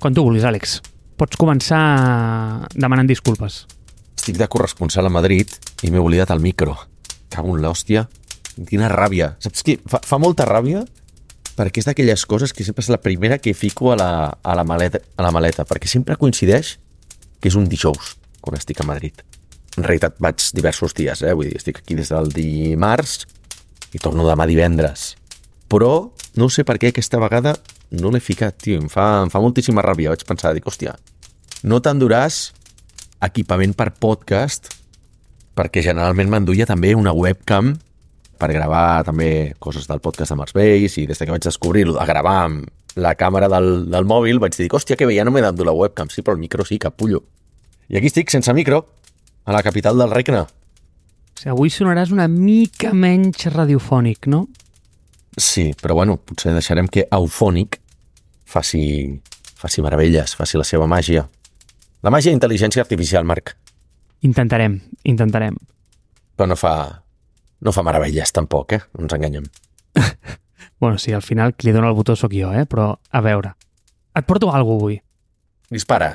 Quan tu vulguis, Àlex. Pots començar demanant disculpes. Estic de corresponsal a Madrid i m'he oblidat el micro. Cago en l'hòstia. Quina ràbia. Saps què? Fa, fa molta ràbia perquè és d'aquelles coses que sempre és la primera que fico a la, a la, maleta, a la maleta, perquè sempre coincideix que és un dijous quan estic a Madrid. En realitat vaig diversos dies, eh? vull dir, estic aquí des del dimarts i torno demà divendres. Però no sé per què aquesta vegada no l'he ficat, tio. Em fa, em fa moltíssima ràbia. Vaig pensar, dic, hòstia, no t'enduràs equipament per podcast perquè generalment m'enduia també una webcam per gravar també coses del podcast de Mars Base i des que vaig descobrir-lo de gravar amb la càmera del, del mòbil vaig dir, hòstia, que bé, ja no m'he d'endur la webcam, sí, però el micro sí, capullo. I aquí estic, sense micro, a la capital del regne. O sigui, avui sonaràs una mica menys radiofònic, no? Sí, però bueno, potser deixarem que Eufònic faci, faci meravelles, faci la seva màgia. La màgia d'intel·ligència artificial, Marc. Intentarem, intentarem. Però no fa, no fa meravelles, tampoc, eh? No ens enganyem. Bueno, sí, al final qui li dona el botó sóc jo, eh? Però, a veure, et porto alguna cosa avui. Dispara.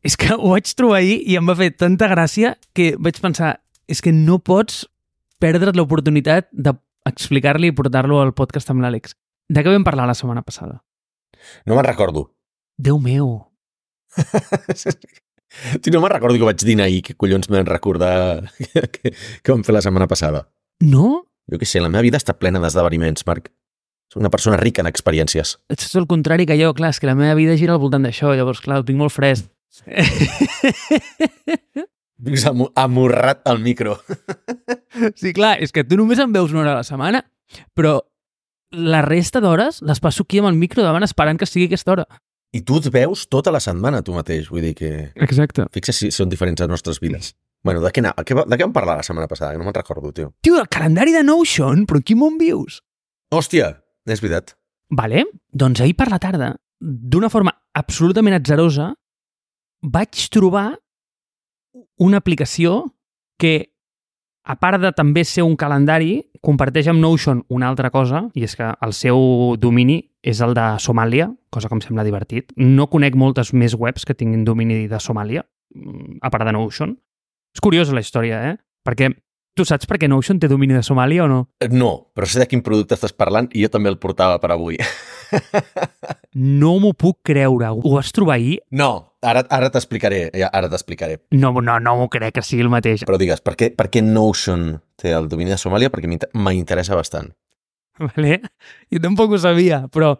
És que ho vaig trobar ahir i em va fer tanta gràcia que vaig pensar, és que no pots perdre't l'oportunitat d'explicar-li i portar-lo al podcast amb l'Àlex. De què vam parlar la setmana passada? No me'n recordo. Déu meu. Tio, no me'n recordo que vaig dinar ahir, que collons m'hem recordar que, que, que vam fer la setmana passada. No? Jo què sé, la meva vida està plena d'esdeveniments, Marc. Soc una persona rica en experiències. És el contrari que jo, clar, és que la meva vida gira al voltant d'això, llavors, clar, ho tinc molt fresc. Vinc amorrat al micro. Sí, clar, és que tu només em veus una hora a la setmana, però la resta d'hores les passo aquí amb el micro davant esperant que sigui aquesta hora. I tu et veus tota la setmana, tu mateix. Vull dir que... Exacte. Fixa si són diferents les nostres vides. Bueno, de què, de què vam parlar la setmana passada? Que no me'n recordo, tio. Tio, el calendari de Notion, però quin món vius? Hòstia, és veritat. Vale, doncs ahir per la tarda, d'una forma absolutament atzerosa, vaig trobar una aplicació que, a part de també ser un calendari, comparteix amb Notion una altra cosa, i és que el seu domini és el de Somàlia, cosa que em sembla divertit. No conec moltes més webs que tinguin domini de Somàlia, mm, a part de Notion. És curiosa la història, eh? Perquè tu saps per què Notion té domini de Somàlia o no? Eh, No, però sé de quin producte estàs parlant i jo també el portava per avui. No m'ho puc creure. Ho vas trobar ahir? No, ara, ara t'explicaré. Ara t'explicaré. No, no, no m'ho crec que sigui el mateix. Però digues, per què, per què Notion té el domini de Somàlia? Perquè m'inter- m'interessa bastant. Vale? Jo tampoc ho sabia, però...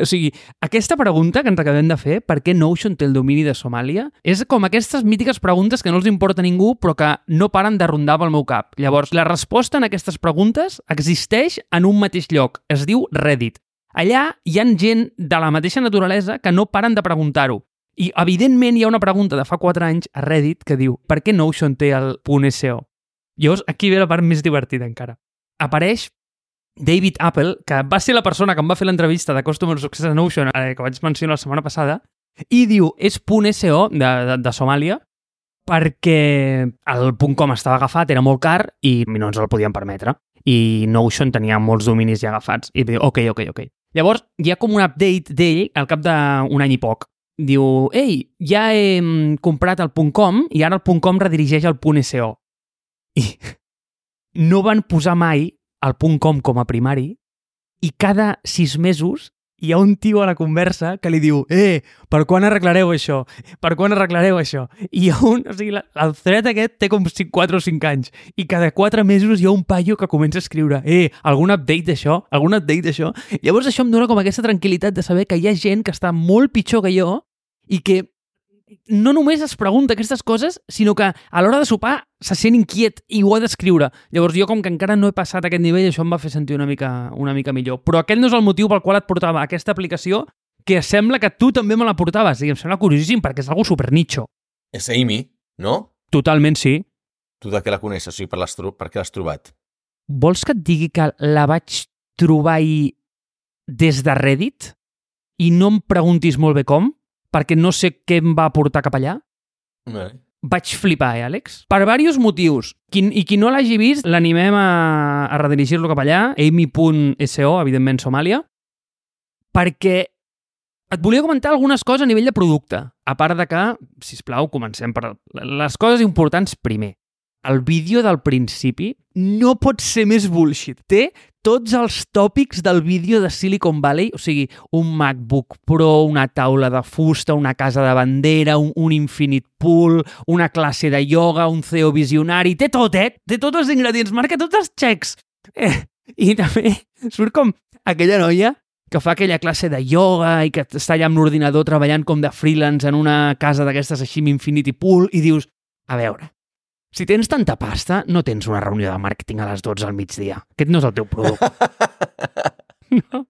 O sigui, aquesta pregunta que ens acabem de fer, per què Notion té el domini de Somàlia, és com aquestes mítiques preguntes que no els importa a ningú però que no paren de rondar pel meu cap. Llavors, la resposta en aquestes preguntes existeix en un mateix lloc. Es diu Reddit. Allà hi ha gent de la mateixa naturalesa que no paren de preguntar-ho. I, evidentment, hi ha una pregunta de fa 4 anys a Reddit que diu per què Notion té el punt SEO? Llavors, aquí ve la part més divertida encara. Apareix David Apple, que va ser la persona que em va fer l'entrevista de Customer Success a Notion, eh, que vaig mencionar la setmana passada, i diu, és punt SEO de, de, de Somàlia perquè el .com estava agafat, era molt car i no ens el podíem permetre. I Notion tenia molts dominis ja agafats. I diu, ok, ok, ok. Llavors, hi ha com un update d'ell al cap d'un any i poc. Diu, ei, ja he mm, comprat el .com i ara el .com redirigeix al .SEO. I no van posar mai el .com com a primari i cada sis mesos hi ha un tio a la conversa que li diu eh, per quan arreglareu això? Per quan arreglareu això? I hi ha un... O sigui, el thread aquest té com 5, 4 o 5 anys i cada 4 mesos hi ha un paio que comença a escriure eh, algun update d'això? Algun update d'això? Llavors això em dona com aquesta tranquil·litat de saber que hi ha gent que està molt pitjor que jo i que no només es pregunta aquestes coses, sinó que a l'hora de sopar se sent inquiet i ho ha d'escriure. Llavors jo com que encara no he passat aquest nivell, això em va fer sentir una mica, una mica millor. Però aquest no és el motiu pel qual et portava aquesta aplicació que sembla que tu també me la portaves. I em sembla curiosíssim perquè és algo super nicho. És Amy, no? Totalment sí. Tu de què la coneixes? O sigui, per, per què l'has trobat? Vols que et digui que la vaig trobar ahir des de Reddit i no em preguntis molt bé com, perquè no sé què em va portar cap allà? Bé. vaig flipar, eh, Àlex? Per diversos motius. Qui, I qui no l'hagi vist, l'animem a, a redirigir-lo cap allà, amy.so, evidentment Somàlia, perquè Et volia comentar algunes coses a nivell de producte. A part de que, si plau, comencem per les coses importants primer. El vídeo del principi no pot ser més bullshit. Té tots els tòpics del vídeo de Silicon Valley, o sigui, un MacBook Pro, una taula de fusta, una casa de bandera, un, un Infinite Pool, una classe de yoga, un CEO visionari, té tot, eh? Té tots els ingredients, marca tots els xecs. Eh, I també surt com aquella noia que fa aquella classe de yoga i que està allà amb l'ordinador treballant com de freelance en una casa d'aquestes així amb Infinity Pool i dius, a veure, si tens tanta pasta, no tens una reunió de màrqueting a les 12 al migdia. Aquest no és el teu producte. no?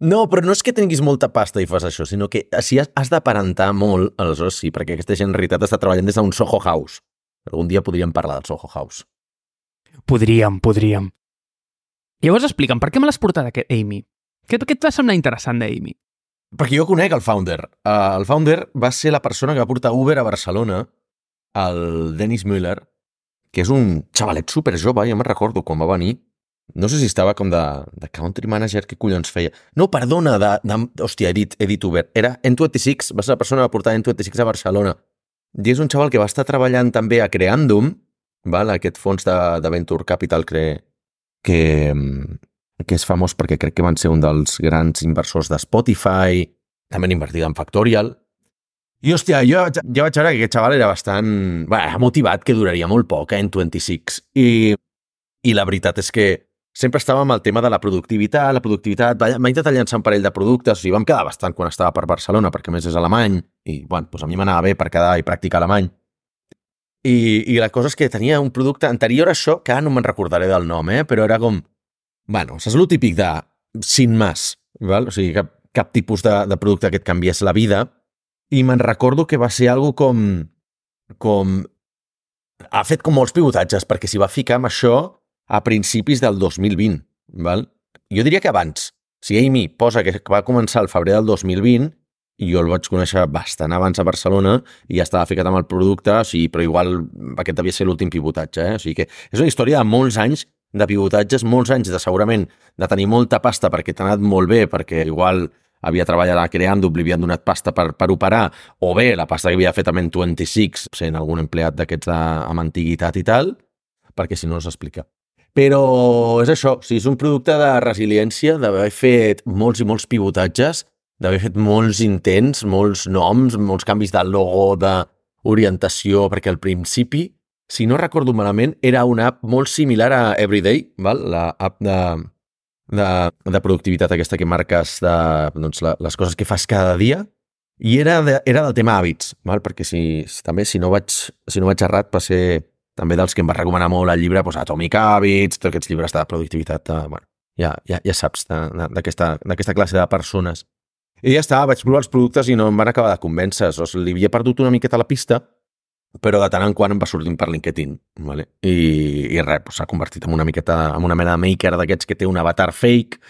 No, però no és que tinguis molta pasta i fas això, sinó que si has, has d'aparentar molt, aleshores sí, perquè aquesta gent en realitat està treballant des d'un Soho House. Algun dia podríem parlar del Soho House. Podríem, podríem. Llavors explica'm, per què me l'has portat aquest Amy? Què, què et va semblar interessant d'Amy? Perquè jo conec el founder. Uh, el founder va ser la persona que va portar Uber a Barcelona, el Dennis Müller, que és un xavalet super jove, ja me'n recordo quan va venir. No sé si estava com de, de country manager, què collons feia. No, perdona, de, de, hòstia, he dit, he dit Uber. Era N26, va ser la persona que va portar N26 a Barcelona. I és un xaval que va estar treballant també a Creandum, val? aquest fons de, de Venture Capital que, que, que és famós perquè crec que van ser un dels grans inversors de Spotify, també han invertit en Factorial. I, hòstia, jo ja vaig veure que aquest xaval era bastant... Bé, motivat, que duraria molt poc, eh, en 26. I, I la veritat és que sempre estava amb el tema de la productivitat, la productivitat, va intentar llançar un parell de productes, o sigui, vam quedar bastant quan estava per Barcelona, perquè més és alemany, i, bueno, doncs a mi m'anava bé per quedar i practicar alemany. I, I la cosa és que tenia un producte anterior a això, que ara no me'n recordaré del nom, eh, però era com bueno, saps el típic de sin más, val? o sigui, cap, cap tipus de, de producte que et canviés la vida, i me'n recordo que va ser algo com, com... Ha fet com molts pivotatges, perquè s'hi va ficar amb això a principis del 2020, val? Jo diria que abans. Si Amy posa que va començar el febrer del 2020, i jo el vaig conèixer bastant abans a Barcelona i ja estava ficat amb el producte, o sigui, però igual aquest devia ser l'últim pivotatge. Eh? O sigui que és una història de molts anys de pivotatges, molts anys de segurament de tenir molta pasta perquè t'ha anat molt bé, perquè igual havia treballat a creant, li havien donat pasta per, per operar, o bé la pasta que havia fet amb en 26, sent algun empleat d'aquests amb antiguitat i tal, perquè si no no s'explica. Però és això, o sigui, és un producte de resiliència, d'haver fet molts i molts pivotatges, d'haver fet molts intents, molts noms, molts canvis de logo, d'orientació, perquè al principi si no recordo malament, era una app molt similar a Everyday, val? la app de, de, de productivitat aquesta que marques de, doncs, la, les coses que fas cada dia, i era, de, era del tema hàbits, val? perquè si, també si no, vaig, si no vaig errat va ser també dels que em va recomanar molt el llibre doncs, Atomic Habits, tots aquests llibres de productivitat, de, bueno, ja, ja, ja saps, d'aquesta classe de persones. I ja està, vaig provar els productes i no em van acabar de convèncer. O sigui, li havia perdut una miqueta la pista, però de tant en quant em va sortint per LinkedIn, vale? I, i res, s'ha doncs convertit en una miqueta, en una mena de maker d'aquests que té un avatar fake,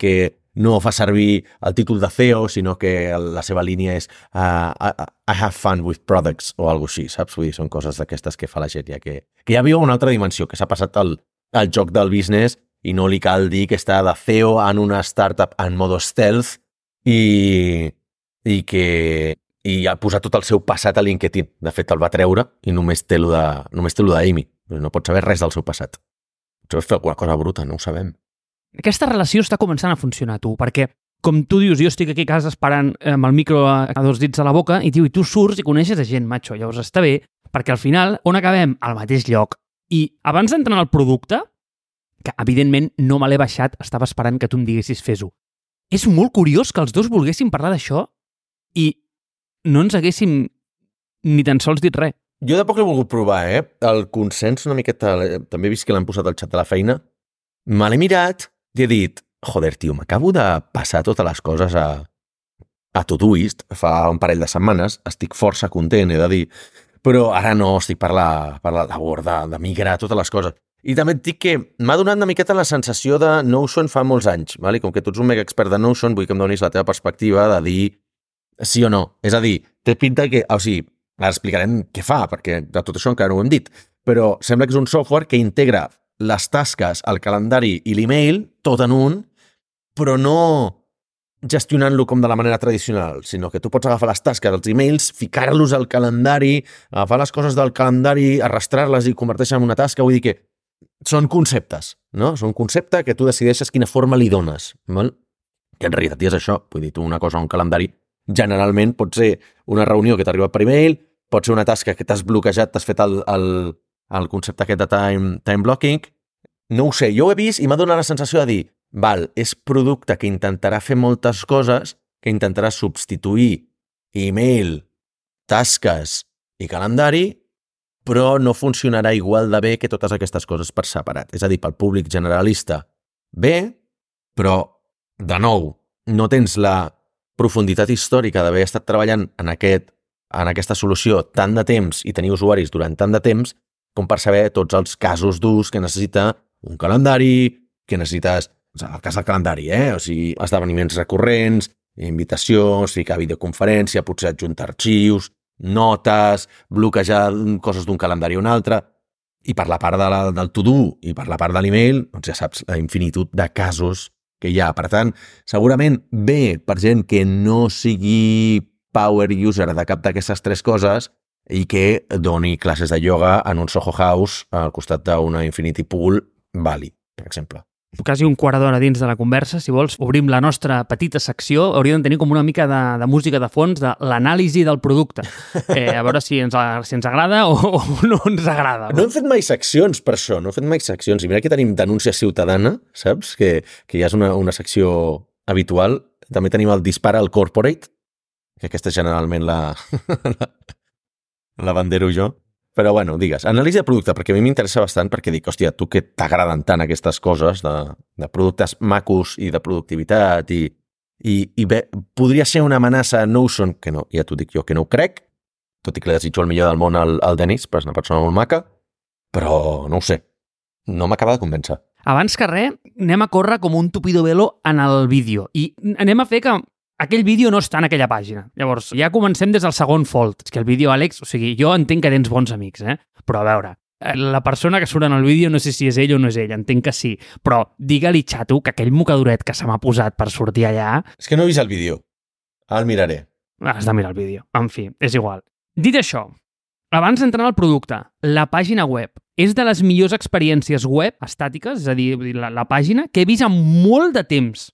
que no fa servir el títol de CEO, sinó que la seva línia és uh, I, have fun with products o alguna així, saps? Vull dir, són coses d'aquestes que fa la gent ja que, que ja viu una altra dimensió, que s'ha passat al, al joc del business i no li cal dir que està de CEO en una startup en modo stealth i, i que i ha posat tot el seu passat a LinkedIn. De fet, el va treure i només té lo de, només té lo d'Amy. No pot saber res del seu passat. Potser fer alguna cosa bruta, no ho sabem. Aquesta relació està començant a funcionar, tu, perquè com tu dius, jo estic aquí a casa esperant eh, amb el micro a, a dos dits a la boca i, tio, i tu surts i coneixes a gent, macho. Llavors està bé, perquè al final, on acabem? Al mateix lloc. I abans d'entrar en el producte, que evidentment no me l'he baixat, estava esperant que tu em diguessis fes-ho. És molt curiós que els dos volguessin parlar d'això i no ens haguéssim ni tan sols dit res. Jo de poc he volgut provar, eh? El consens una miqueta... També he vist que l'han posat al xat de la feina. Me l'he mirat i he dit, joder, tio, m'acabo de passar totes les coses a, a Todoist fa un parell de setmanes. Estic força content, he de dir. Però ara no estic per la, per la labor de, de migrar totes les coses. I també et dic que m'ha donat una miqueta la sensació de Notion fa molts anys, vale? com que tu ets un mega expert de Notion, vull que em donis la teva perspectiva de dir sí o no. És a dir, té pinta que... O sigui, ara explicarem què fa, perquè de tot això encara no ho hem dit, però sembla que és un software que integra les tasques, el calendari i l'email tot en un, però no, gestionant-lo com de la manera tradicional, sinó que tu pots agafar les tasques, els emails, ficar-los al calendari, agafar les coses del calendari, arrastrar-les i convertir-se en una tasca. Vull dir que són conceptes, no? Són un concepte que tu decideixes quina forma li dones. Val? I en realitat és això. Vull dir, tu una cosa un calendari generalment pot ser una reunió que t'arriba per email, pot ser una tasca que t'has bloquejat, t'has fet el, el, el concepte aquest de time, time blocking. No ho sé, jo ho he vist i m'ha donat la sensació de dir val, és producte que intentarà fer moltes coses, que intentarà substituir email, tasques i calendari, però no funcionarà igual de bé que totes aquestes coses per separat. És a dir, pel públic generalista, bé, però, de nou, no tens la profunditat històrica d'haver estat treballant en, aquest, en aquesta solució tant de temps i tenir usuaris durant tant de temps com per saber tots els casos d'ús que necessita un calendari, que necessites el cas del calendari, eh? o sigui, esdeveniments recurrents, invitacions, ficar videoconferència, potser adjuntar arxius, notes, bloquejar coses d'un calendari a un altre... I per la part de la, del to-do i per la part de l'email, doncs ja saps la infinitud de casos que hi ha. Per tant, segurament bé per gent que no sigui power user de cap d'aquestes tres coses i que doni classes de yoga en un Soho House al costat d'una Infinity Pool vàlid, per exemple quasi un quart d'hora dins de la conversa, si vols, obrim la nostra petita secció, hauríem de tenir com una mica de, de música de fons de l'anàlisi del producte. Eh, a veure si ens, si ens agrada o, o no ens agrada. No hem fet mai seccions per això, no hem fet mai seccions. I mira que tenim denúncia ciutadana, saps? Que, que ja és una, una secció habitual. També tenim el Dispara al Corporate, que aquesta generalment la, la, la bandero jo. Però bueno, digues, anàlisi de producte, perquè a mi m'interessa bastant perquè dic, hòstia, tu que t'agraden tant aquestes coses de, de productes macos i de productivitat i, i, i bé, podria ser una amenaça a Notion, que no, ja t'ho dic jo, que no ho crec, tot i que li desitjo el millor del món al, al Denis, però és una persona molt maca, però no ho sé, no m'acaba de convèncer. Abans que res, anem a córrer com un tupido velo en el vídeo i anem a fer que aquell vídeo no està en aquella pàgina. Llavors, ja comencem des del segon fold. És que el vídeo, Àlex, o sigui, jo entenc que tens bons amics, eh? Però a veure, eh, la persona que surt en el vídeo no sé si és ell o no és ell, entenc que sí, però digue-li, xato, que aquell mocadoret que se m'ha posat per sortir allà... És que no he vist el vídeo. Ara el miraré. Has de mirar el vídeo. En fi, és igual. Dit això, abans d'entrar al producte, la pàgina web és de les millors experiències web estàtiques, és a dir, la, la pàgina, que he vist en molt de temps.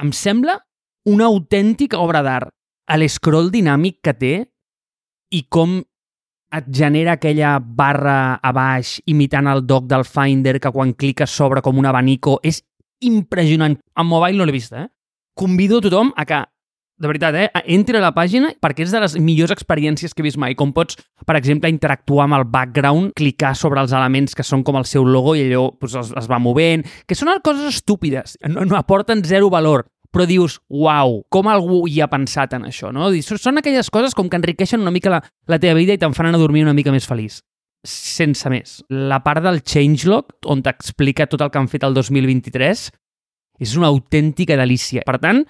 Em sembla una autèntica obra d'art a l'escroll dinàmic que té i com et genera aquella barra a baix imitant el doc del Finder que quan cliques sobre com un abanico és impressionant. En mobile no l'he vist, eh? Convido a tothom a que, de veritat, eh, entri a la pàgina perquè és de les millors experiències que he vist mai. Com pots, per exemple, interactuar amb el background, clicar sobre els elements que són com el seu logo i allò pues, es, es va movent, que són coses estúpides, no, no aporten zero valor, però dius, uau, com algú hi ha pensat en això, no? Són aquelles coses com que enriqueixen una mica la, la teva vida i te'n fan anar a dormir una mica més feliç. Sense més. La part del changelog, on t'explica tot el que han fet el 2023, és una autèntica delícia. Per tant,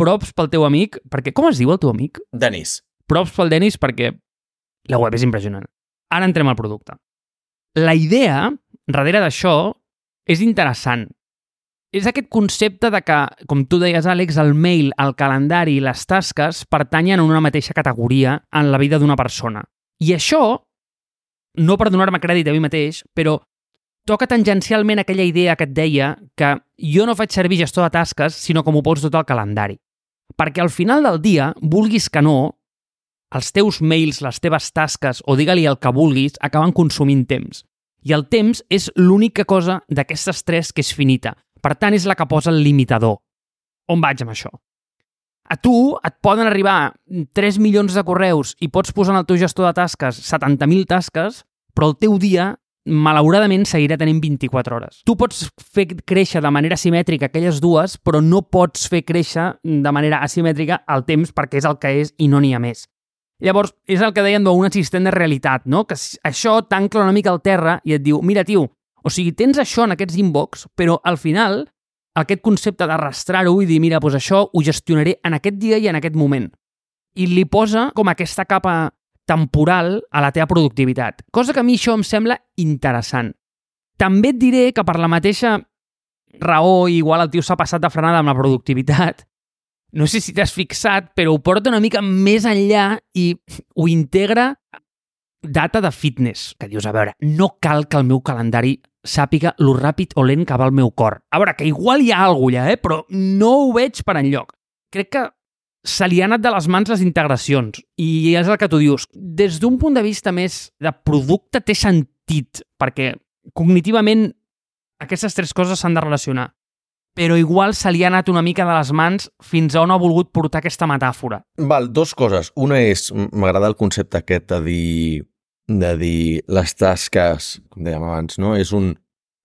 props pel teu amic, perquè com es diu el teu amic? Denis. Props pel Denis perquè la web és impressionant. Ara entrem al producte. La idea, darrere d'això, és interessant és aquest concepte de que, com tu deies, Àlex, el mail, el calendari i les tasques pertanyen a una mateixa categoria en la vida d'una persona. I això, no per donar-me crèdit a mi mateix, però toca tangencialment aquella idea que et deia que jo no faig servir gestor de tasques, sinó com ho pots tot el calendari. Perquè al final del dia, vulguis que no, els teus mails, les teves tasques, o digue-li el que vulguis, acaben consumint temps. I el temps és l'única cosa d'aquestes tres que és finita. Per tant, és la que posa el limitador. On vaig amb això? A tu et poden arribar 3 milions de correus i pots posar en el teu gestor de tasques 70.000 tasques, però el teu dia malauradament seguirà tenint 24 hores. Tu pots fer créixer de manera simètrica aquelles dues, però no pots fer créixer de manera asimètrica el temps perquè és el que és i no n'hi ha més. Llavors, és el que deien d'un assistent de realitat, no? que això t'ancla una mica al terra i et diu, mira, tio, o sigui, tens això en aquests inbox, però al final aquest concepte d'arrastrar-ho i dir, mira, doncs això ho gestionaré en aquest dia i en aquest moment. I li posa com aquesta capa temporal a la teva productivitat, cosa que a mi això em sembla interessant. També et diré que per la mateixa raó, igual el tio s'ha passat de frenada amb la productivitat, no sé si t'has fixat, però ho porta una mica més enllà i ho integra data de fitness, que dius, a veure, no cal que el meu calendari sàpiga lo ràpid o lent que va el meu cor. A veure, que igual hi ha alguna allà, eh? però no ho veig per enlloc. Crec que se li ha anat de les mans les integracions. I és el que tu dius. Des d'un punt de vista més de producte té sentit, perquè cognitivament aquestes tres coses s'han de relacionar. Però igual se li ha anat una mica de les mans fins a on ha volgut portar aquesta metàfora. Val, dos coses. Una és, m'agrada el concepte aquest de dir, de dir les tasques, com dèiem abans, no? És un,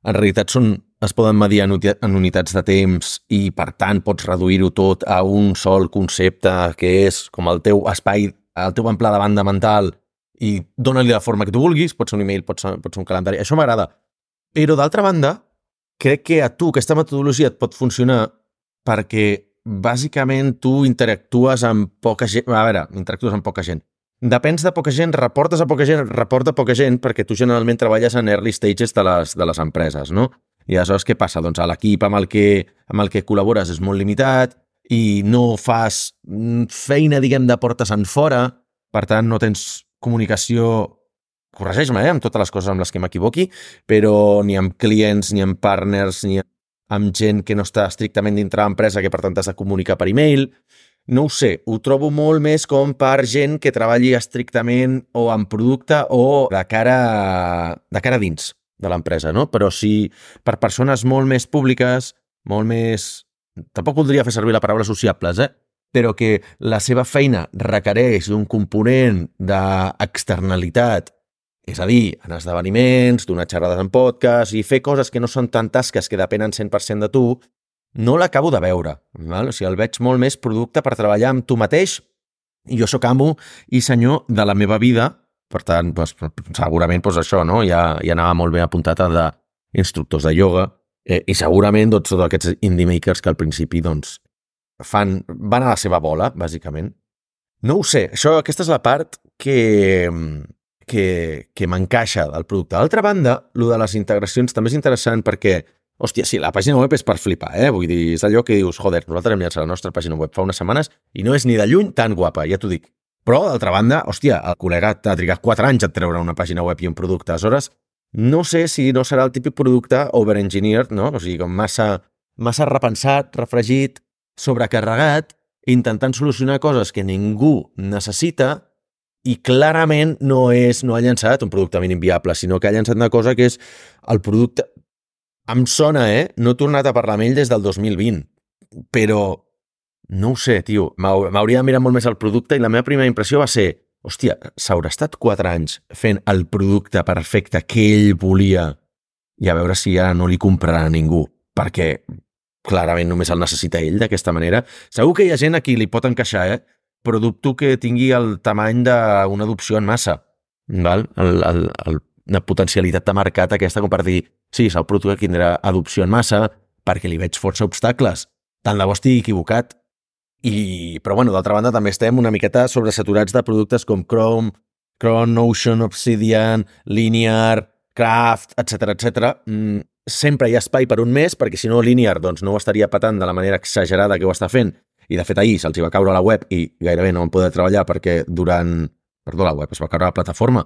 en realitat són es poden medir en unitats de temps i, per tant, pots reduir-ho tot a un sol concepte que és com el teu espai, el teu ample de banda mental i dona-li la forma que tu vulguis, pot ser un email, pot ser, pot ser un calendari, això m'agrada. Però, d'altra banda, crec que a tu aquesta metodologia et pot funcionar perquè, bàsicament, tu interactues amb poca gent... A veure, interactues amb poca gent. Depens de poca gent, reportes a poca gent, reporta poca gent perquè tu generalment treballes en early stages de les, de les empreses, no? I aleshores què passa? Doncs l'equip amb, el que, amb el que col·labores és molt limitat i no fas mm, feina, diguem, de portes en fora, per tant no tens comunicació corregeix-me, eh, amb totes les coses amb les que m'equivoqui, però ni amb clients, ni amb partners, ni amb gent que no està estrictament dintre l'empresa, que per tant has de comunicar per e-mail. No ho sé, ho trobo molt més com per gent que treballi estrictament o en producte o de cara, de cara dins de l'empresa, no? Però si per persones molt més públiques, molt més... Tampoc voldria fer servir la paraula sociables, eh? però que la seva feina requereix un component d'externalitat, és a dir, en esdeveniments, donar xerrades en podcast i fer coses que no són tan tasques que depenen 100% de tu, no l'acabo de veure. Val? O sigui, el veig molt més producte per treballar amb tu mateix jo sóc amo i senyor de la meva vida per tant, doncs, segurament doncs això, no? ja, ja anava molt ben apuntat a d'instructors de ioga eh, i segurament doncs, aquests indie makers que al principi doncs, fan, van a la seva bola, bàsicament. No ho sé, això, aquesta és la part que, que, que m'encaixa del producte. D'altra banda, lo de les integracions també és interessant perquè, hòstia, sí, la pàgina web és per flipar, eh? Vull dir, és allò que dius, joder, nosaltres hem llançat la nostra pàgina web fa unes setmanes i no és ni de lluny tan guapa, ja t'ho dic. Però, d'altra banda, hòstia, el col·lega t'ha trigat 4 anys a treure una pàgina web i un producte. Aleshores, no sé si no serà el típic producte over-engineered, no? O sigui, com massa, massa repensat, refregit, sobrecarregat, intentant solucionar coses que ningú necessita i clarament no és no ha llançat un producte mínim viable, sinó que ha llançat una cosa que és el producte... Em sona, eh? No he tornat a parlar amb ell des del 2020, però no ho sé, tio. M'hauria de mirar molt més el producte i la meva primera impressió va ser hòstia, s'haurà estat 4 anys fent el producte perfecte que ell volia i a veure si ara no li comprarà ningú, perquè clarament només el necessita ell d'aquesta manera. Segur que hi ha gent a qui li pot encaixar, eh? però dubto que tingui el tamany d'una adopció en massa. Val? El, el, el, una potencialitat de mercat aquesta com per dir sí, és el producte que tindrà adopció en massa perquè li veig força obstacles. Tant de bo estigui equivocat, i, però bueno, d'altra banda també estem una miqueta sobresaturats de productes com Chrome, Chrome, Notion, Obsidian, Linear, Craft, etc etc. Mm, sempre hi ha espai per un mes, perquè si no Linear doncs, no ho estaria patant de la manera exagerada que ho està fent. I de fet ahir se'ls va caure la web i gairebé no van poder treballar perquè durant... Perdó, la web, es va caure la plataforma.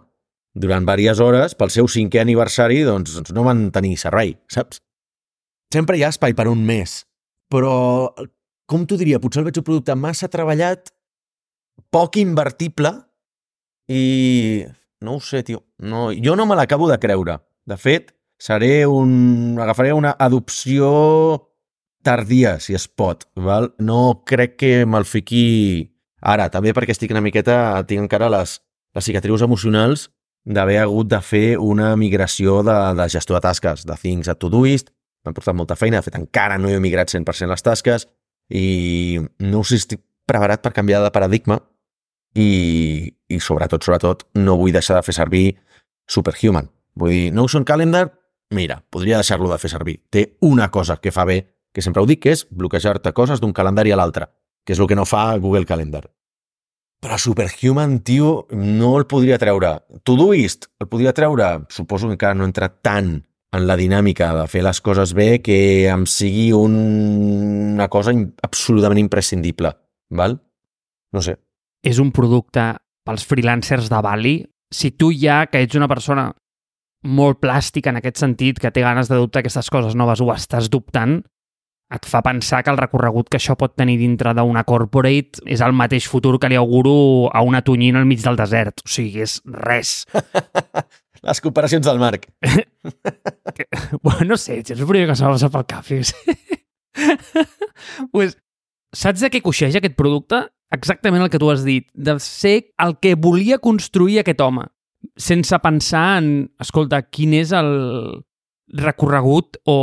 Durant diverses hores, pel seu cinquè aniversari, doncs, doncs no van tenir servei, saps? Sempre hi ha espai per un mes, però com t'ho diria, potser el veig un producte massa treballat, poc invertible i no ho sé, tio. No, jo no me l'acabo de creure. De fet, seré un... agafaré una adopció tardia, si es pot. Val? No crec que me'l fiqui ara, també perquè estic una miqueta... tinc encara les, les cicatrius emocionals d'haver hagut de fer una migració de, de gestor de tasques, de Things a Todoist. M'ha portat molta feina, de fet encara no he migrat 100% les tasques i no si estic preparat per canviar de paradigma i, i sobretot, sobretot, no vull deixar de fer servir Superhuman. Vull dir, Notion Calendar, mira, podria deixar-lo de fer servir. Té una cosa que fa bé, que sempre ho dic, que és bloquejar-te coses d'un calendari a l'altre, que és el que no fa Google Calendar. Però Superhuman, tio, no el podria treure. Todoist el podria treure? Suposo que encara no entra tant en la dinàmica de fer les coses bé que em sigui un, una cosa absolutament imprescindible, val? No sé. És un producte pels freelancers de Bali. Si tu ja, que ets una persona molt plàstica en aquest sentit, que té ganes de dubtar aquestes coses noves, ho estàs dubtant, et fa pensar que el recorregut que això pot tenir dintre d'una corporate és el mateix futur que li auguro a una tonyina al mig del desert. O sigui, és res. Les comparacions del Marc. Bueno, no sé, és el primer que se m'ha passat pel cap. pues, saps de què coixeja aquest producte? Exactament el que tu has dit, de ser el que volia construir aquest home, sense pensar en, escolta, quin és el recorregut o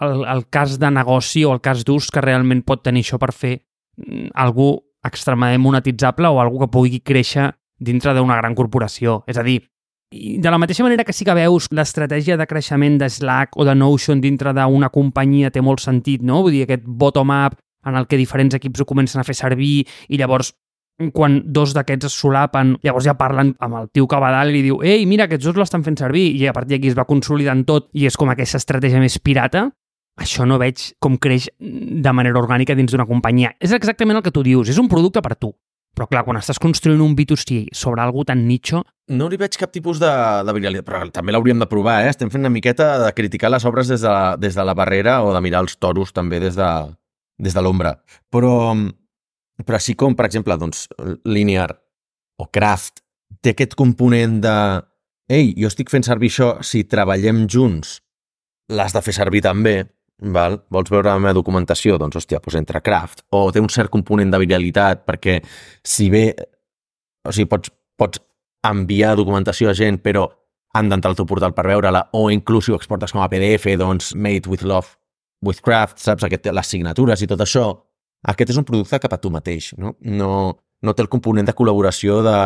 el, el cas de negoci o el cas d'ús que realment pot tenir això per fer mm, algú extremadament monetitzable o algú que pugui créixer dintre d'una gran corporació. És a dir, de la mateixa manera que sí que veus l'estratègia de creixement de Slack o de Notion dintre d'una companyia té molt sentit, no? Vull dir, aquest bottom-up en el que diferents equips ho comencen a fer servir i llavors quan dos d'aquests es solapen, llavors ja parlen amb el tio que va dalt i li diu ei, mira, aquests dos l'estan fent servir i a partir d'aquí es va consolidant tot i és com aquesta estratègia més pirata això no veig com creix de manera orgànica dins d'una companyia. És exactament el que tu dius, és un producte per tu. Però clar, quan estàs construint un B2C sobre algú tan nicho, No li veig cap tipus de, de viralitat, però també l'hauríem de provar, eh? Estem fent una miqueta de criticar les obres des de, la, des de la barrera o de mirar els toros també des de, des de l'ombra. Però, però així com, per exemple, doncs, Linear o Craft té aquest component de ei, jo estic fent servir això, si treballem junts l'has de fer servir també, val? vols veure la meva documentació? Doncs, hòstia, doncs entra Craft. O té un cert component de viralitat, perquè si bé, o sigui, pots, pots enviar documentació a gent, però han d'entrar al teu portal per veure-la, o inclús si ho exportes com a PDF, doncs Made with Love, with Craft, saps? Aquest, les signatures i tot això. Aquest és un producte cap a tu mateix, no? No, no té el component de col·laboració de,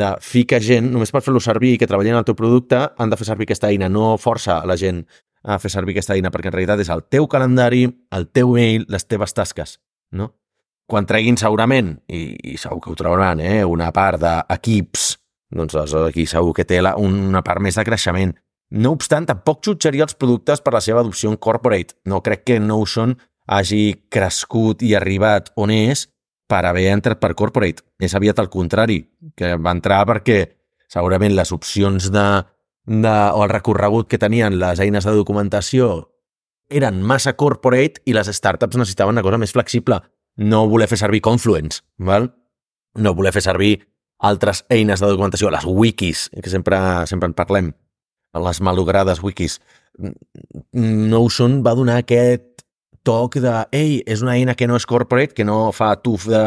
de fica gent, només per fer-lo servir i que treballin el teu producte, han de fer servir aquesta eina, no força la gent a fer servir aquesta eina, perquè en realitat és el teu calendari, el teu mail, les teves tasques, no? Quan treguin segurament, i, i segur que ho trobaran, eh, una part d'equips, doncs aquí segur que té la, una part més de creixement. No obstant, tampoc jutjaria els productes per la seva adopció en corporate. No crec que Notion hagi crescut i arribat on és per haver entrat per corporate. És aviat al contrari, que va entrar perquè segurament les opcions de, de, o el recorregut que tenien les eines de documentació eren massa corporate i les startups necessitaven una cosa més flexible. No voler fer servir Confluence, val? no voler fer servir altres eines de documentació, les wikis, que sempre, sempre en parlem, les malogrades wikis. Notion va donar aquest toc de, ei, és una eina que no és corporate, que no fa tuf de,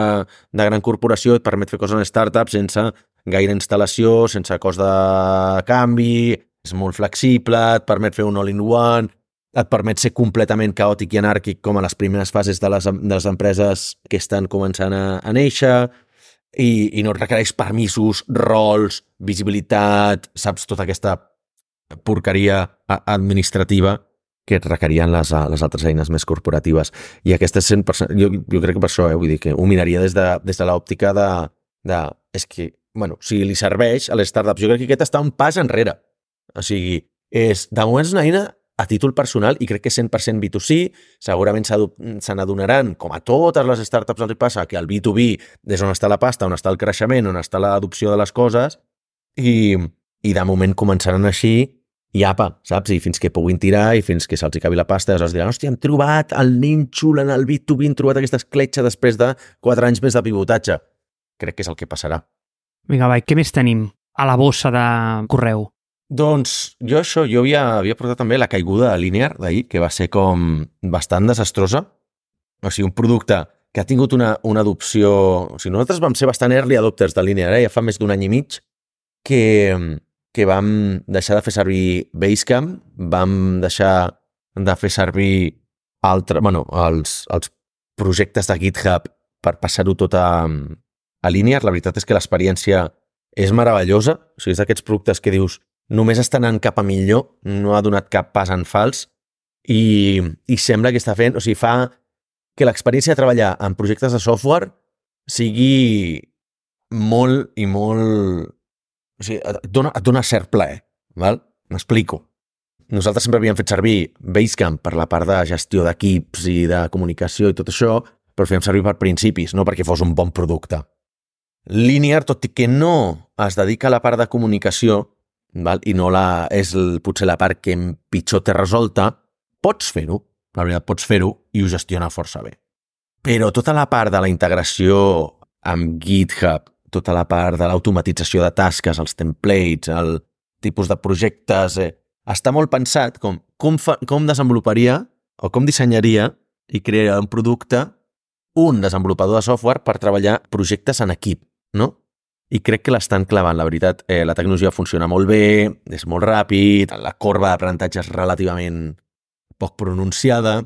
de gran corporació, et permet fer coses en startups sense gaire instal·lació, sense cost de canvi, és molt flexible, et permet fer un all-in-one, et permet ser completament caòtic i anàrquic com a les primeres fases de les, de les empreses que estan començant a, a néixer, i, i no et requereix permisos, rols, visibilitat, saps, tota aquesta porqueria administrativa que et requerien les, les altres eines més corporatives. I aquesta és 100%... Jo, jo crec que per això, eh, vull dir que ho miraria des de, des de l'òptica de, de... És que, bueno, si li serveix a les startups, jo crec que aquest està un pas enrere. O sigui, és, de moment és una eina a títol personal i crec que és 100% B2C, segurament se n'adonaran, com a totes les startups els passa, que el B2B és on està la pasta, on està el creixement, on està l'adopció de les coses, i, i de moment començaran així i apa, saps? I fins que puguin tirar i fins que se'ls acabi la pasta, aleshores diran, hòstia, hem trobat el nínxol en el B2B, hem trobat aquesta escletxa després de 4 anys més de pivotatge. Crec que és el que passarà. Vinga, va, què més tenim a la bossa de correu? Doncs jo això, jo havia, havia portat també la caiguda de Linear d'ahir, que va ser com bastant desastrosa. O sigui, un producte que ha tingut una, una adopció... O sigui, nosaltres vam ser bastant early adopters de Linear, eh? ja fa més d'un any i mig, que, que vam deixar de fer servir Basecamp, vam deixar de fer servir altre, bueno, els, els projectes de GitHub per passar-ho tot a, a Linear. La veritat és que l'experiència és meravellosa. O sigui, és d'aquests productes que dius només està anant cap a millor, no ha donat cap pas en fals i, i sembla que està fent, o sigui, fa que l'experiència de treballar en projectes de software sigui molt i molt... O sigui, et dona, et dona cert plaer, val? M'explico. nosaltres sempre havíem fet servir Basecamp per la part de gestió d'equips i de comunicació i tot això, però fèiem servir per principis, no perquè fos un bon producte. Linear, tot i que no es dedica a la part de comunicació, val? i no la, és el, potser la part que pitjor té resolta, pots fer-ho, la veritat, pots fer-ho i ho gestiona força bé. Però tota la part de la integració amb GitHub, tota la part de l'automatització de tasques, els templates, el tipus de projectes, eh, està molt pensat com, com, fa, com desenvoluparia o com dissenyaria i crearia un producte un desenvolupador de software per treballar projectes en equip, no? I crec que l'estan clavant, la veritat. Eh, la tecnologia funciona molt bé, és molt ràpid, la corba d'aprenentatge és relativament poc pronunciada,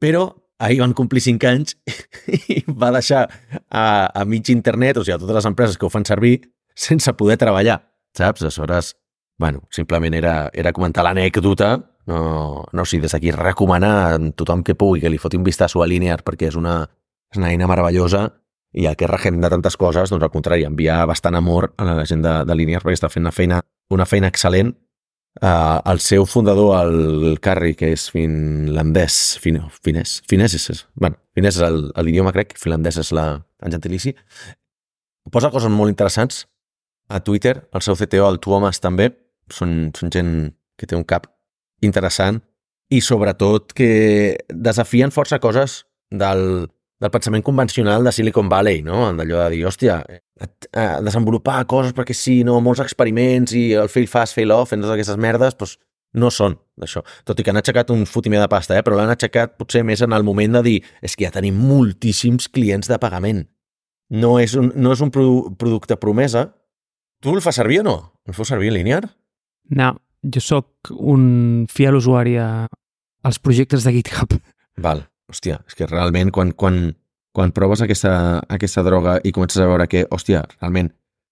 però ahir van complir 5 anys i va deixar a, a mig internet, o sigui, a totes les empreses que ho fan servir, sense poder treballar, saps? Aleshores, bueno, simplement era, era comentar l'anècdota, no, no sé, des d'aquí recomanar a tothom que pugui que li foti un vistazo a Linear perquè és una, és una eina meravellosa i el que regem de tantes coses, doncs al contrari, enviar bastant amor a la gent de, de Linear perquè està fent una feina, una feina excel·lent. Uh, el seu fundador, el Carri, que és finlandès, fin, finès, finès és, bueno, finès és l'idioma crec, finlandès és la, el gentilici, posa coses molt interessants a Twitter, el seu CTO, el Tuomas també, són, són gent que té un cap interessant. I sobretot que desafien força coses del, del pensament convencional de Silicon Valley, no? D'allò de dir, hòstia, eh, desenvolupar coses perquè sí, no, molts experiments i el fail fast, fail off, en totes aquestes merdes, doncs no són d'això. Tot i que han aixecat un fotimer de pasta, eh? però l'han aixecat potser més en el moment de dir és que ja tenim moltíssims clients de pagament. No és un, no és un produ producte promesa. Tu el fas servir o no? El fas servir linear? No, jo sóc un fiel usuari als projectes de GitHub. Val hòstia, és que realment quan, quan, quan proves aquesta, aquesta droga i comences a veure que, hòstia, realment,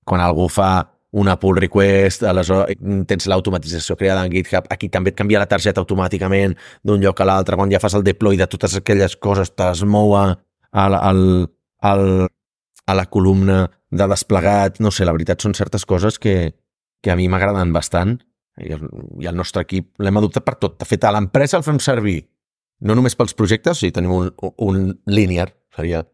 quan algú fa una pull request, aleshores tens l'automatització creada en GitHub, aquí també et canvia la targeta automàticament d'un lloc a l'altre, quan ja fas el deploy de totes aquelles coses, te'ls mou a, a, a, a, a la columna de desplegat, no sé, la veritat són certes coses que, que a mi m'agraden bastant. I el, i el nostre equip l'hem adoptat per tot. De fet, a l'empresa el fem servir no només pels projectes, o sigui, tenim un, un linear, seria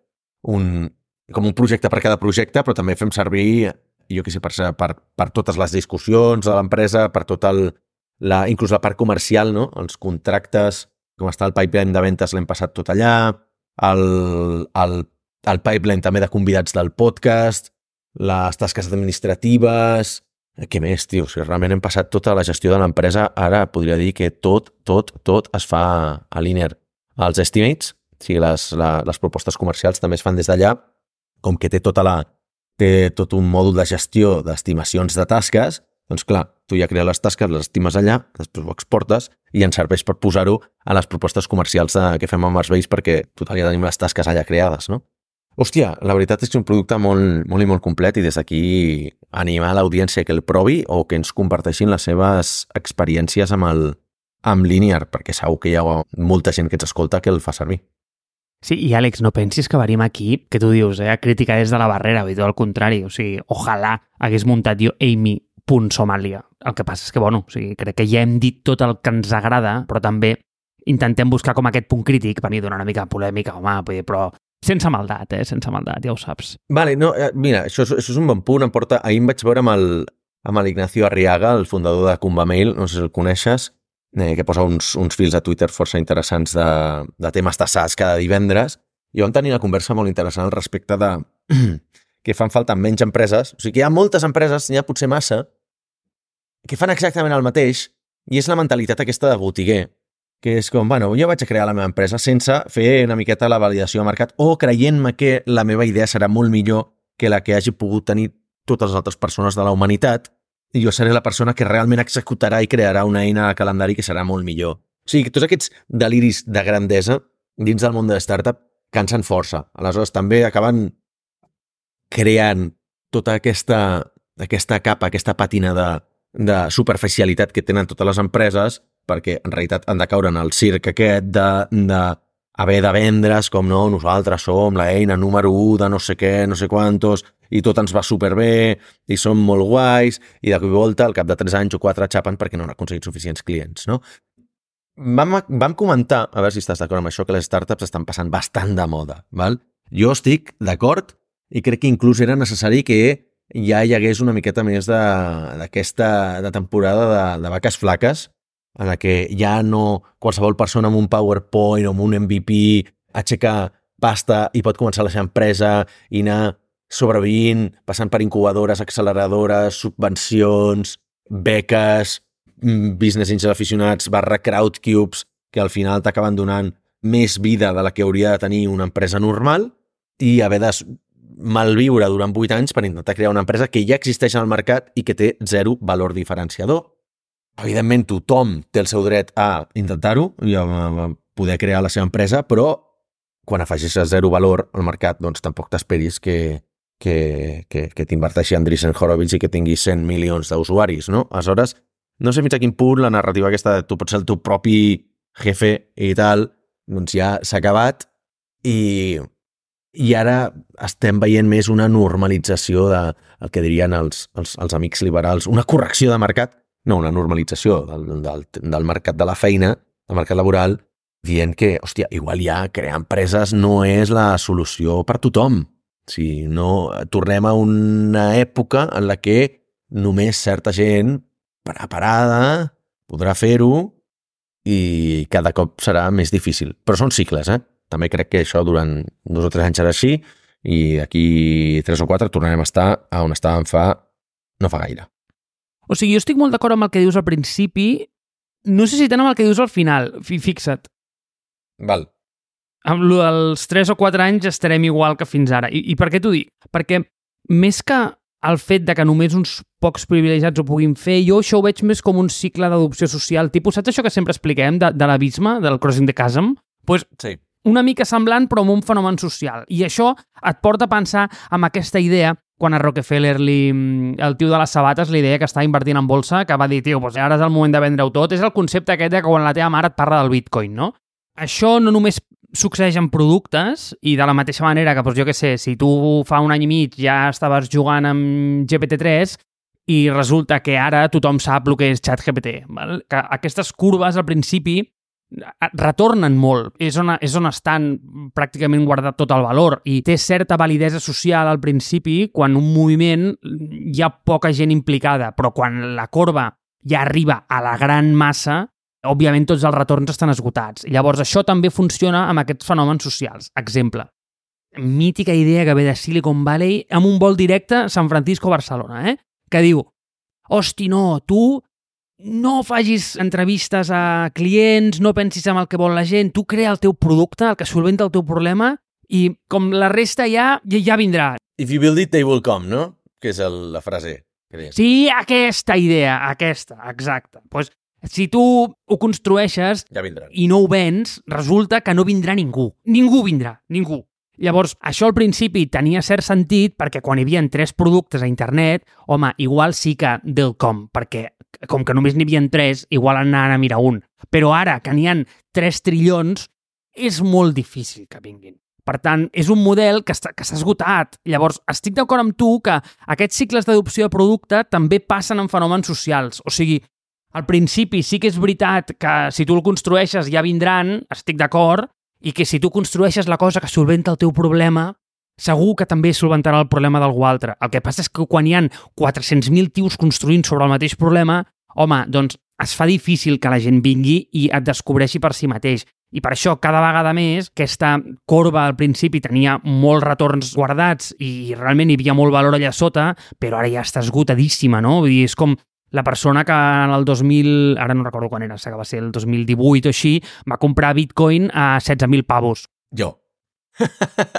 un, com un projecte per cada projecte, però també fem servir, jo què sé, per, per, per totes les discussions de l'empresa, per tot el, la, inclús la part comercial, no? els contractes, com està el pipeline de ventes l'hem passat tot allà, el, el, el pipeline també de convidats del podcast, les tasques administratives, què més, tio? Si realment hem passat tota la gestió de l'empresa, ara podria dir que tot, tot, tot es fa a Linear. Els estimates, o sigui, les, la, les propostes comercials també es fan des d'allà, com que té tota la, té tot un mòdul de gestió d'estimacions de tasques, doncs clar, tu ja crees les tasques, les estimes allà, després ho exportes i ens serveix per posar-ho a les propostes comercials de, que fem amb els veïns perquè total ja tenim les tasques allà creades, no? Hòstia, la veritat és que és un producte molt, molt i molt complet i des d'aquí animar l'audiència que el provi o que ens comparteixin les seves experiències amb el amb Linear, perquè segur que hi ha molta gent que ens escolta que el fa servir. Sí, i Àlex, no pensis que venim aquí, que tu dius, eh, a criticar des de la barrera, i tot al contrari, o sigui, ojalà hagués muntat jo Amy.Somalia. El que passa és que, bueno, o sigui, crec que ja hem dit tot el que ens agrada, però també intentem buscar com aquest punt crític, venir donar una mica polèmica, home, però sense maldat, eh? Sense maldat, ja ho saps. Vale, no, eh, mira, això, això és un bon punt. Em porta... Ahir em vaig veure amb el, amb l'Ignacio Arriaga, el fundador de Cumbamail, no sé si el coneixes, eh, que posa uns, uns fils a Twitter força interessants de, de temes tassats cada divendres, i vam tenir una conversa molt interessant al respecte de que fan falta menys empreses, o sigui que hi ha moltes empreses, n'hi ha potser massa, que fan exactament el mateix, i és la mentalitat aquesta de botiguer, que és com, bueno, jo vaig a crear la meva empresa sense fer una miqueta la validació de mercat o creient-me que la meva idea serà molt millor que la que hagi pogut tenir totes les altres persones de la humanitat i jo seré la persona que realment executarà i crearà una eina de calendari que serà molt millor. O sigui, tots aquests deliris de grandesa dins del món de startup cansen força. Aleshores, també acaben creant tota aquesta, aquesta capa, aquesta pàtina de, de superficialitat que tenen totes les empreses perquè en realitat han de caure en el circ aquest de, de haver de vendre's com no, nosaltres som la eina número 1 de no sé què, no sé quantos, i tot ens va superbé, i som molt guais, i de cop i volta, al cap de 3 anys o 4, xapen perquè no han aconseguit suficients clients, no? Vam, vam comentar, a veure si estàs d'acord amb això, que les startups estan passant bastant de moda, val? Jo estic d'acord i crec que inclús era necessari que ja hi hagués una miqueta més d'aquesta de, temporada de, de vaques flaques en la que ja no qualsevol persona amb un PowerPoint o amb un MVP aixeca pasta i pot començar la seva empresa i anar sobrevivint, passant per incubadores, acceleradores, subvencions, beques, mm, business angel aficionats barra crowdcubes que al final t'acaben donant més vida de la que hauria de tenir una empresa normal i haver de malviure durant 8 anys per intentar crear una empresa que ja existeix al mercat i que té zero valor diferenciador. Evidentment, tothom té el seu dret a intentar-ho i a poder crear la seva empresa, però quan afegeixes zero valor al mercat, doncs tampoc t'esperis que, que, que, que t'inverteixi Andreessen Horowitz i que tingui 100 milions d'usuaris, no? Aleshores, no sé fins a quin punt la narrativa aquesta de tu pots ser el teu propi jefe i tal, doncs ja s'ha acabat i, i ara estem veient més una normalització de el que dirien els, els, els amics liberals, una correcció de mercat, no, una normalització del, del, del mercat de la feina, del mercat laboral, dient que, hòstia, igual ja crear empreses no és la solució per tothom. Si no, tornem a una època en la que només certa gent preparada podrà fer-ho i cada cop serà més difícil. Però són cicles, eh? També crec que això durant dos o tres anys serà així i d'aquí tres o quatre tornarem a estar a on estàvem fa no fa gaire. O sigui, jo estic molt d'acord amb el que dius al principi, no sé si tant amb el que dius al final, fixa't. Val. Amb lo dels 3 o 4 anys estarem igual que fins ara. I, i per què t'ho dic? Perquè més que el fet de que només uns pocs privilegiats ho puguin fer, jo això ho veig més com un cicle d'adopció social. Tipus, saps això que sempre expliquem de, de l'abisme, del crossing the chasm? Pues, sí. Una mica semblant, però amb un fenomen social. I això et porta a pensar amb aquesta idea quan a Rockefeller, li, el tio de les sabates, li deia que estava invertint en bolsa, que va dir, tio, doncs ara és el moment de vendre-ho tot. És el concepte aquest de que quan la teva mare et parla del bitcoin, no? Això no només succeeix en productes i de la mateixa manera que, doncs, jo què sé, si tu fa un any i mig ja estaves jugant amb GPT-3 i resulta que ara tothom sap el que és ChatGPT. Val? Que aquestes curves al principi retornen molt. És on, és on estan pràcticament guardat tot el valor i té certa validesa social al principi quan un moviment hi ha poca gent implicada, però quan la corba ja arriba a la gran massa, òbviament tots els retorns estan esgotats. Llavors això també funciona amb aquests fenòmens socials. Exemple, mítica idea que ve de Silicon Valley amb un vol directe San Francisco-Barcelona, eh? que diu, hosti, no, tu no facis entrevistes a clients, no pensis en el que vol la gent, tu crea el teu producte, el que solventa el teu problema, i com la resta ja, ja, vindrà. If you build it, they will come, no? Que és el, la frase. Sí, aquesta idea, aquesta, exacte. Pues, si tu ho construeixes ja vindran. i no ho vens, resulta que no vindrà ningú. Ningú vindrà, ningú. Llavors, això al principi tenia cert sentit perquè quan hi havia tres productes a internet, home, igual sí que del com, perquè com que només n'hi havia tres, igual anaven a mirar un. Però ara, que n'hi han 3 trillons, és molt difícil que vinguin. Per tant, és un model que s'ha esgotat. Llavors, estic d'acord amb tu que aquests cicles d'adopció de producte també passen en fenòmens socials. O sigui, al principi sí que és veritat que si tu el construeixes ja vindran, estic d'acord, i que si tu construeixes la cosa que solventa el teu problema, segur que també solventarà el problema d'algú altre. El que passa és que quan hi han 400.000 tios construint sobre el mateix problema, home, doncs es fa difícil que la gent vingui i et descobreixi per si mateix. I per això, cada vegada més, aquesta corba al principi tenia molts retorns guardats i realment hi havia molt valor allà sota, però ara ja està esgotadíssima, no? Vull dir, és com la persona que en el 2000, ara no recordo quan era, que va ser el 2018 o així, va comprar bitcoin a 16.000 pavos. Jo.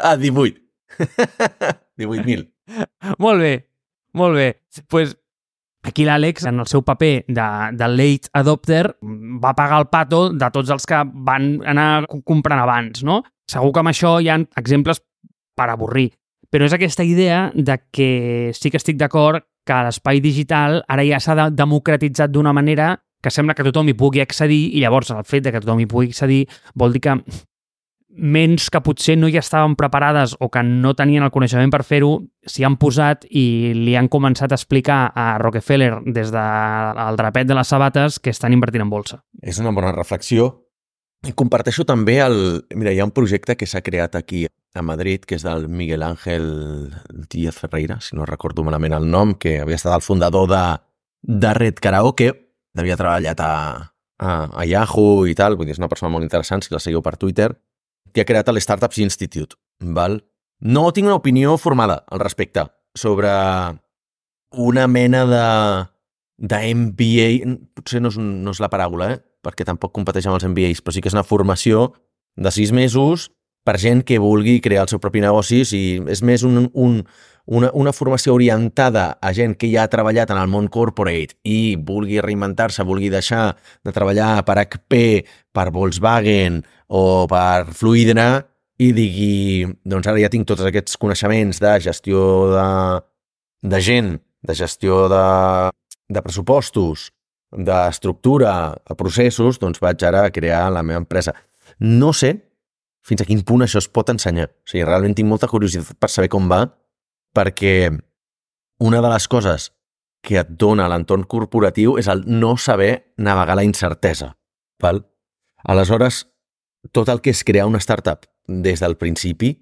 a 18. 18.000. molt bé, molt bé. pues, Aquí l'Àlex, en el seu paper de, de late adopter, va pagar el pato de tots els que van anar comprant abans, no? Segur que amb això hi ha exemples per avorrir. Però és aquesta idea de que sí que estic d'acord que l'espai digital ara ja s'ha democratitzat d'una manera que sembla que tothom hi pugui accedir i llavors el fet de que tothom hi pugui accedir vol dir que ments que potser no hi estaven preparades o que no tenien el coneixement per fer-ho, s'hi han posat i li han començat a explicar a Rockefeller des del drapet de les sabates que estan invertint en bolsa. És una bona reflexió. I comparteixo també el... Mira, hi ha un projecte que s'ha creat aquí a Madrid, que és del Miguel Ángel Díaz Ferreira, si no recordo malament el nom, que havia estat el fundador de, de Red Karaoke, havia treballat a, a, a Yahoo i tal, vull dir, és una persona molt interessant, si la seguiu per Twitter, que ha creat el Institute. Val? No tinc una opinió formada al respecte sobre una mena de, de MBA, potser no és, no és la paraula, eh? perquè tampoc competeix amb els MBAs, però sí que és una formació de sis mesos per gent que vulgui crear el seu propi negoci i és més un, un, una, una formació orientada a gent que ja ha treballat en el món corporate i vulgui reinventar-se, vulgui deixar de treballar per HP, per Volkswagen o per Fluidra i digui, doncs ara ja tinc tots aquests coneixements de gestió de, de gent, de gestió de, de pressupostos, d'estructura, de processos, doncs vaig ara a crear la meva empresa. No sé fins a quin punt això es pot ensenyar. O sigui, realment tinc molta curiositat per saber com va, perquè una de les coses que et dona l'entorn corporatiu és el no saber navegar la incertesa. Val? Aleshores, tot el que és crear una startup des del principi,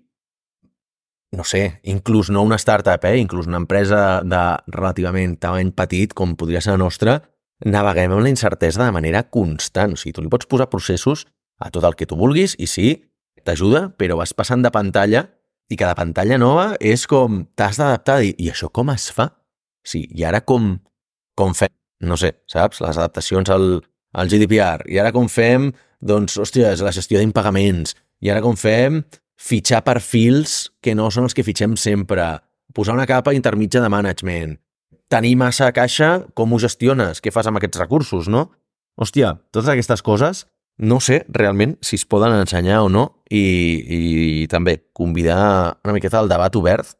no sé, inclús no una startup, eh? inclús una empresa de relativament tamany petit, com podria ser la nostra, naveguem amb la incertesa de manera constant. O sigui, tu li pots posar processos a tot el que tu vulguis i sí, t'ajuda, però vas passant de pantalla i cada pantalla nova és com t'has d'adaptar i, i això com es fa? Sí, i ara com, com fem? No sé, saps? Les adaptacions al, al GDPR. I ara com fem doncs, hòstia, és la gestió d'impagaments. I ara com fem? Fitxar perfils que no són els que fitxem sempre. Posar una capa intermitja de management. Tenir massa caixa, com ho gestiones? Què fas amb aquests recursos, no? Hòstia, totes aquestes coses no sé realment si es poden ensenyar o no i, i també convidar una miqueta al debat obert,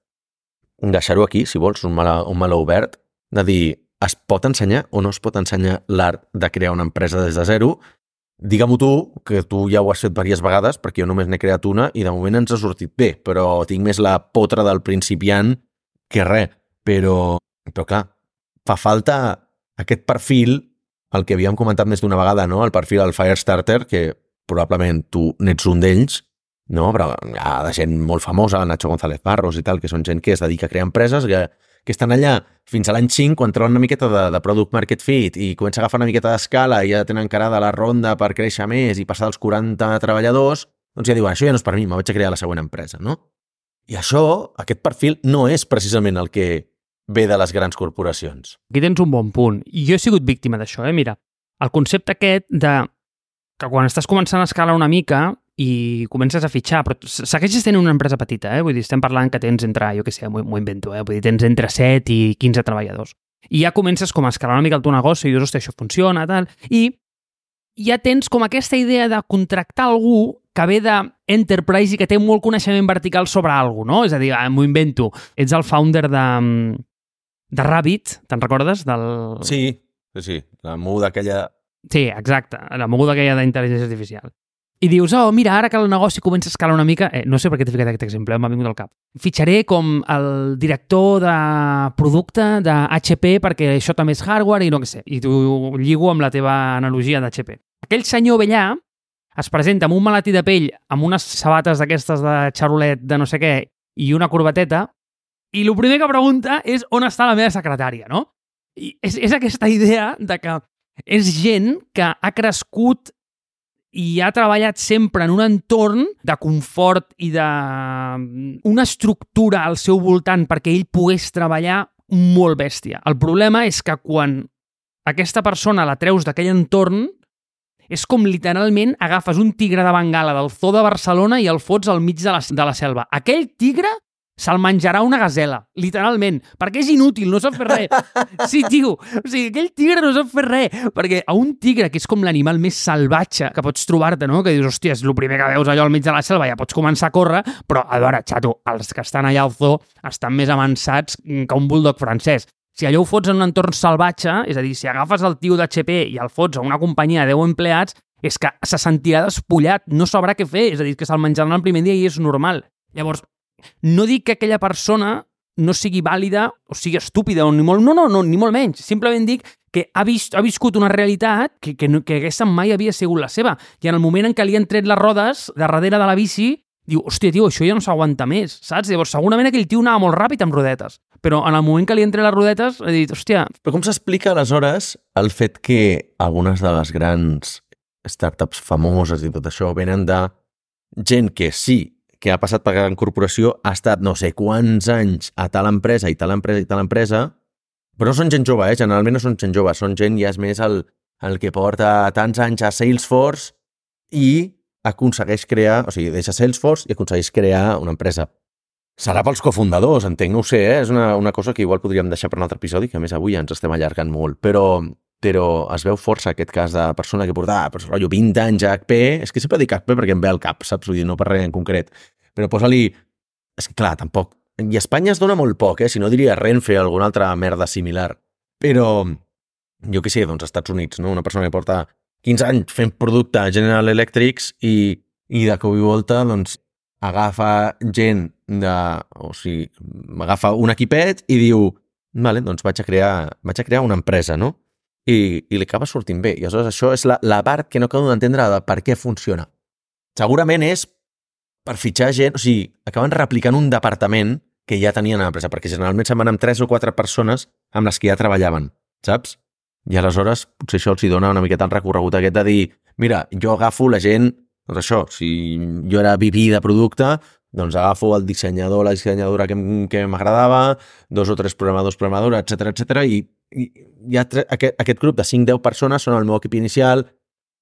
deixar-ho aquí, si vols, un mal, un mal obert, de dir, es pot ensenyar o no es pot ensenyar l'art de crear una empresa des de zero Digue-m'ho tu, que tu ja ho has fet diverses vegades, perquè jo només n'he creat una i de moment ens ha sortit bé, però tinc més la potra del principiant que res. Però, però clar, fa falta aquest perfil, el que havíem comentat més d'una vegada, no? el perfil del Firestarter, que probablement tu n'ets un d'ells, no? però hi ha de gent molt famosa, Nacho González Barros i tal, que són gent que es dedica a crear empreses, que que estan allà fins a l'any 5, quan troben una miqueta de, de product market fit i comença a agafar una miqueta d'escala i ja tenen encarada la ronda per créixer més i passar dels 40 treballadors, doncs ja diuen, això ja no és per mi, me vaig a crear la següent empresa, no? I això, aquest perfil, no és precisament el que ve de les grans corporacions. Aquí tens un bon punt. Jo he sigut víctima d'això, eh? Mira, el concepte aquest de que quan estàs començant a escalar una mica, i comences a fitxar, però segueixes tenint una empresa petita, eh? Vull dir, estem parlant que tens entre, jo què sé, m'ho invento, eh? Vull dir, tens entre 7 i 15 treballadors. I ja comences com a escalar una mica el teu negoci i dius, hòstia, això funciona, tal, i ja tens com aquesta idea de contractar algú que ve d'Enterprise i que té molt coneixement vertical sobre alguna no? És a dir, ah, m'ho invento. Ets el founder de, de Rabbit, te'n recordes? Del... Sí, sí, sí. La muda aquella... Sí, exacte. La moguda aquella d'intel·ligència artificial i dius, oh, mira, ara que el negoci comença a escalar una mica, eh, no sé per què t'he ficat aquest exemple, m'ha vingut al cap. Fitxaré com el director de producte de HP perquè això també és hardware i no què sé, i t'ho lligo amb la teva analogia d'HP. Aquell senyor vellà es presenta amb un malatí de pell, amb unes sabates d'aquestes de xarolet de no sé què i una corbateta, i el primer que pregunta és on està la meva secretària, no? I és, és aquesta idea de que és gent que ha crescut i ha treballat sempre en un entorn de confort i de mm, una estructura al seu voltant perquè ell pogués treballar molt bèstia. El problema és que quan aquesta persona la treus d'aquell entorn és com literalment agafes un tigre de Bengala del zoo de Barcelona i el fots al mig de la, de la selva. Aquell tigre se'l menjarà una gazela, literalment, perquè és inútil, no sap fer res. Sí, tio, o sigui, aquell tigre no sap fer res, perquè a un tigre, que és com l'animal més salvatge que pots trobar-te, no? que dius, hòstia, és el primer que veus allò al mig de la selva, ja pots començar a córrer, però, a veure, xato, els que estan allà al zoo estan més avançats que un bulldog francès. Si allò ho fots en un entorn salvatge, és a dir, si agafes el tio d'HP i el fots a una companyia de 10 empleats, és que se sentirà despullat, no sabrà què fer, és a dir, que se'l menjaran el primer dia i és normal. Llavors, no dic que aquella persona no sigui vàlida o sigui estúpida, o ni molt, no, no, no, ni molt menys. Simplement dic que ha, vist, ha viscut una realitat que, que, no, que aquesta mai havia sigut la seva. I en el moment en què li han tret les rodes de darrere de la bici, diu, hòstia, tio, això ja no s'aguanta més, saps? Llavors, segurament aquell tio anava molt ràpid amb rodetes, però en el moment que li han tret les rodetes, ha dit, hòstia... Però com s'explica, aleshores, el fet que algunes de les grans startups famoses i tot això venen de gent que sí, que ha passat per gran corporació, ha estat no sé quants anys a tal empresa i tal empresa i tal empresa, però no són gent jove, eh? generalment no són gent jove, són gent ja és més el, el que porta tants anys a Salesforce i aconsegueix crear, o sigui, deixa Salesforce i aconsegueix crear una empresa. Serà pels cofundadors, entenc, no ho sé, eh? és una, una cosa que igual podríem deixar per un altre episodi, que a més avui ens estem allargant molt, però, però es veu força aquest cas de persona que porta, pues, rotllo, 20 anys a HP, és que sempre dic HP perquè em ve al cap, saps? Vull dir, no per res en concret, però posa-li... És que clar, tampoc, i Espanya es dona molt poc, eh? si no diria Renfe o alguna altra merda similar. Però, jo què sé, doncs Estats Units, no? una persona que porta 15 anys fent producte a General Electrics i, i de cop i volta doncs, agafa gent de... o sigui, agafa un equipet i diu vale, doncs vaig a crear, vaig a crear una empresa, no? I, i li acaba sortint bé. I aleshores això és la, la part que no acabo d'entendre de per què funciona. Segurament és per fitxar gent, o sigui, acaben replicant un departament que ja tenien a l'empresa, perquè generalment se'n van amb tres o quatre persones amb les que ja treballaven, saps? I aleshores potser això els hi dona una miqueta el recorregut aquest de dir mira, jo agafo la gent, doncs això, si jo era VP de producte, doncs agafo el dissenyador, la dissenyadora que, que m'agradava, dos o tres programadors, programadores, etc etc i, i ja aquest, aquest grup de 5-10 persones són el meu equip inicial,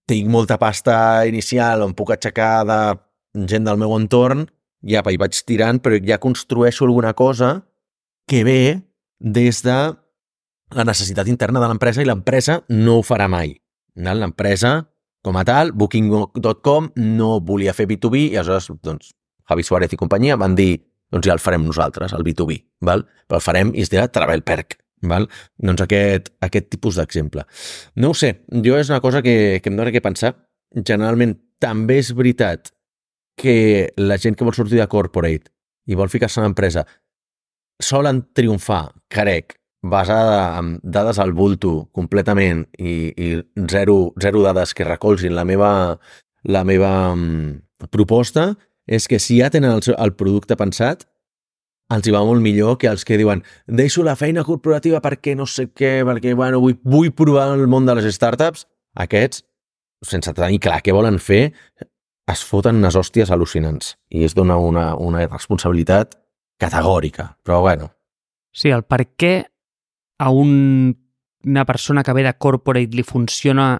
tinc molta pasta inicial on puc aixecar de gent del meu entorn, ja hi vaig tirant, però ja construeixo alguna cosa que ve des de la necessitat interna de l'empresa i l'empresa no ho farà mai. L'empresa, com a tal, Booking.com no volia fer B2B i aleshores, doncs, Javi Suárez i companyia van dir doncs ja el farem nosaltres, el B2B, val? però el farem i es dirà Travel Perk. Val? Doncs aquest, aquest tipus d'exemple. No ho sé, jo és una cosa que, que em dóna que pensar. Generalment també és veritat que la gent que vol sortir de corporate i vol ficar-se en empresa solen triomfar, crec, basada en dades al bulto completament i, i zero, zero dades que recolzin la meva, la meva um, proposta, és que si ja tenen el, el producte pensat, els hi va molt millor que els que diuen deixo la feina corporativa perquè no sé què, perquè bueno, vull, vull provar el món de les startups. Aquests, sense tenir clar què volen fer, es foten unes hòsties al·lucinants i es dona una, una irresponsabilitat categòrica, però bueno. Sí, el per què a un, una persona que ve de corporate li funciona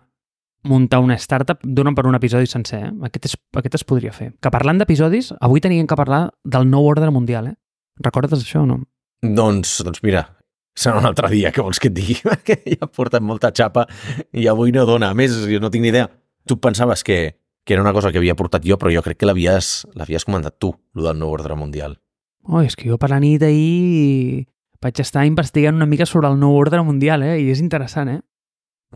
muntar una startup dona per un episodi sencer. Eh? Aquest, es, aquest es podria fer. Que parlant d'episodis, avui teníem que parlar del nou ordre mundial, eh? Recordes això o no? Doncs, doncs mira, serà un altre dia que vols que et digui, perquè ja portat molta xapa i avui no dona. A més, jo no tinc ni idea. Tu pensaves que, que era una cosa que havia portat jo, però jo crec que l'havies comentat tu, el del nou ordre mundial. Oh, és que jo per la nit ahir vaig estar investigant una mica sobre el nou ordre mundial, eh? I és interessant, eh?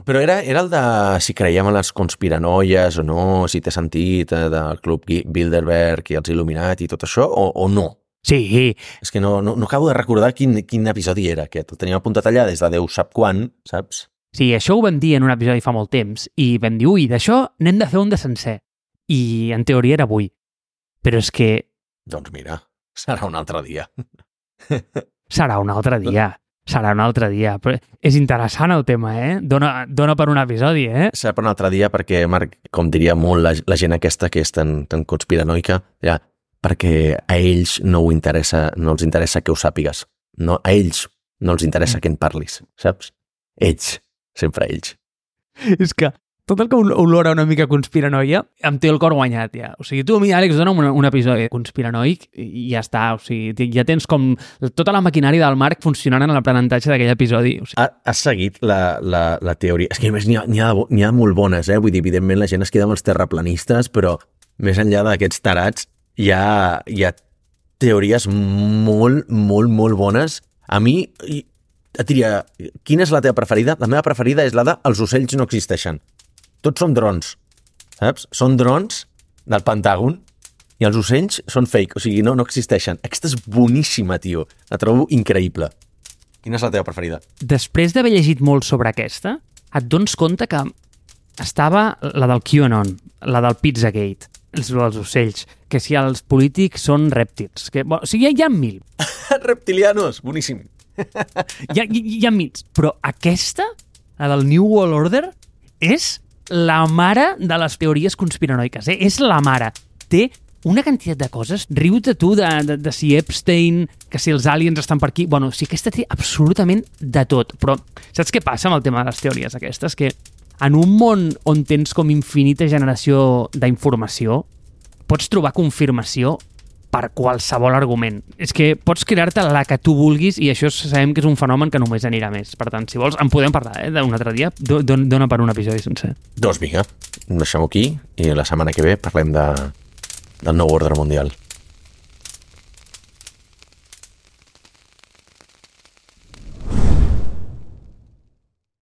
Però era, era el de si creiem en les conspiranoies o no, si té sentit eh, del club Bilderberg i els Illuminati i tot això, o, o no? Sí. És que no, no, no acabo de recordar quin, quin episodi era aquest. El teníem apuntat allà des de Déu sap quan, saps? Sí, això ho vam dir en un episodi fa molt temps i vam dir, ui, d'això n'hem de fer un de sencer. I en teoria era avui. Però és que... Doncs mira, serà un altre dia. serà un altre dia. Serà un altre dia. Però és interessant el tema, eh? Dona, dona per un episodi, eh? Serà per un altre dia perquè, Marc, com diria molt la, la gent aquesta que és tan, tan conspiranoica, ja, perquè a ells no, ho interessa, no els interessa que ho sàpigues. No, a ells no els interessa mm. que en parlis, saps? Ells sempre ells. És que tot el que olora una mica conspiranoia em té el cor guanyat, ja. O sigui, tu a mi, Àlex, dona'm un, un episodi conspiranoic i ja està. O sigui, ja tens com tota la maquinària del Marc funcionant en l'aprenentatge d'aquell episodi. O sigui... Ha, has seguit la, la, la teoria. És que a més n'hi ha, ha, ha molt bones, eh? Vull dir, evidentment la gent es queda amb els terraplanistes, però més enllà d'aquests tarats hi ha, hi ha teories molt, molt, molt bones. A mi, et diria, quina és la teva preferida? La meva preferida és la de els ocells no existeixen. Tots són drons. saps? Són drons del Pentàgon i els ocells són fake, o sigui, no, no existeixen. Aquesta és boníssima, tio. La trobo increïble. Quina és la teva preferida? Després d'haver llegit molt sobre aquesta, et dones compte que estava la del QAnon, la del Pizzagate, els dels ocells, que si els polítics són rèptils. Que, bueno, o sigui, hi ha mil. Reptilianos, boníssim. Hi ha, hi, hi ha mil. Però aquesta, la del New World Order, és la mare de les teories conspiranoiques. Eh? És la mare. Té una quantitat de coses. Riu-te tu de, de, de si Epstein, que si els aliens estan per aquí... Bueno, sí, aquesta té absolutament de tot. Però saps què passa amb el tema de les teories aquestes? Que en un món on tens com infinita generació d'informació, pots trobar confirmació per qualsevol argument. És que pots crear-te la que tu vulguis i això sabem que és un fenomen que només anirà més. Per tant, si vols, en podem parlar eh, d'un altre dia. Do- don- Dona per un episodi sencer. Doncs vinga, deixem-ho aquí i la setmana que ve parlem de, del nou ordre mundial.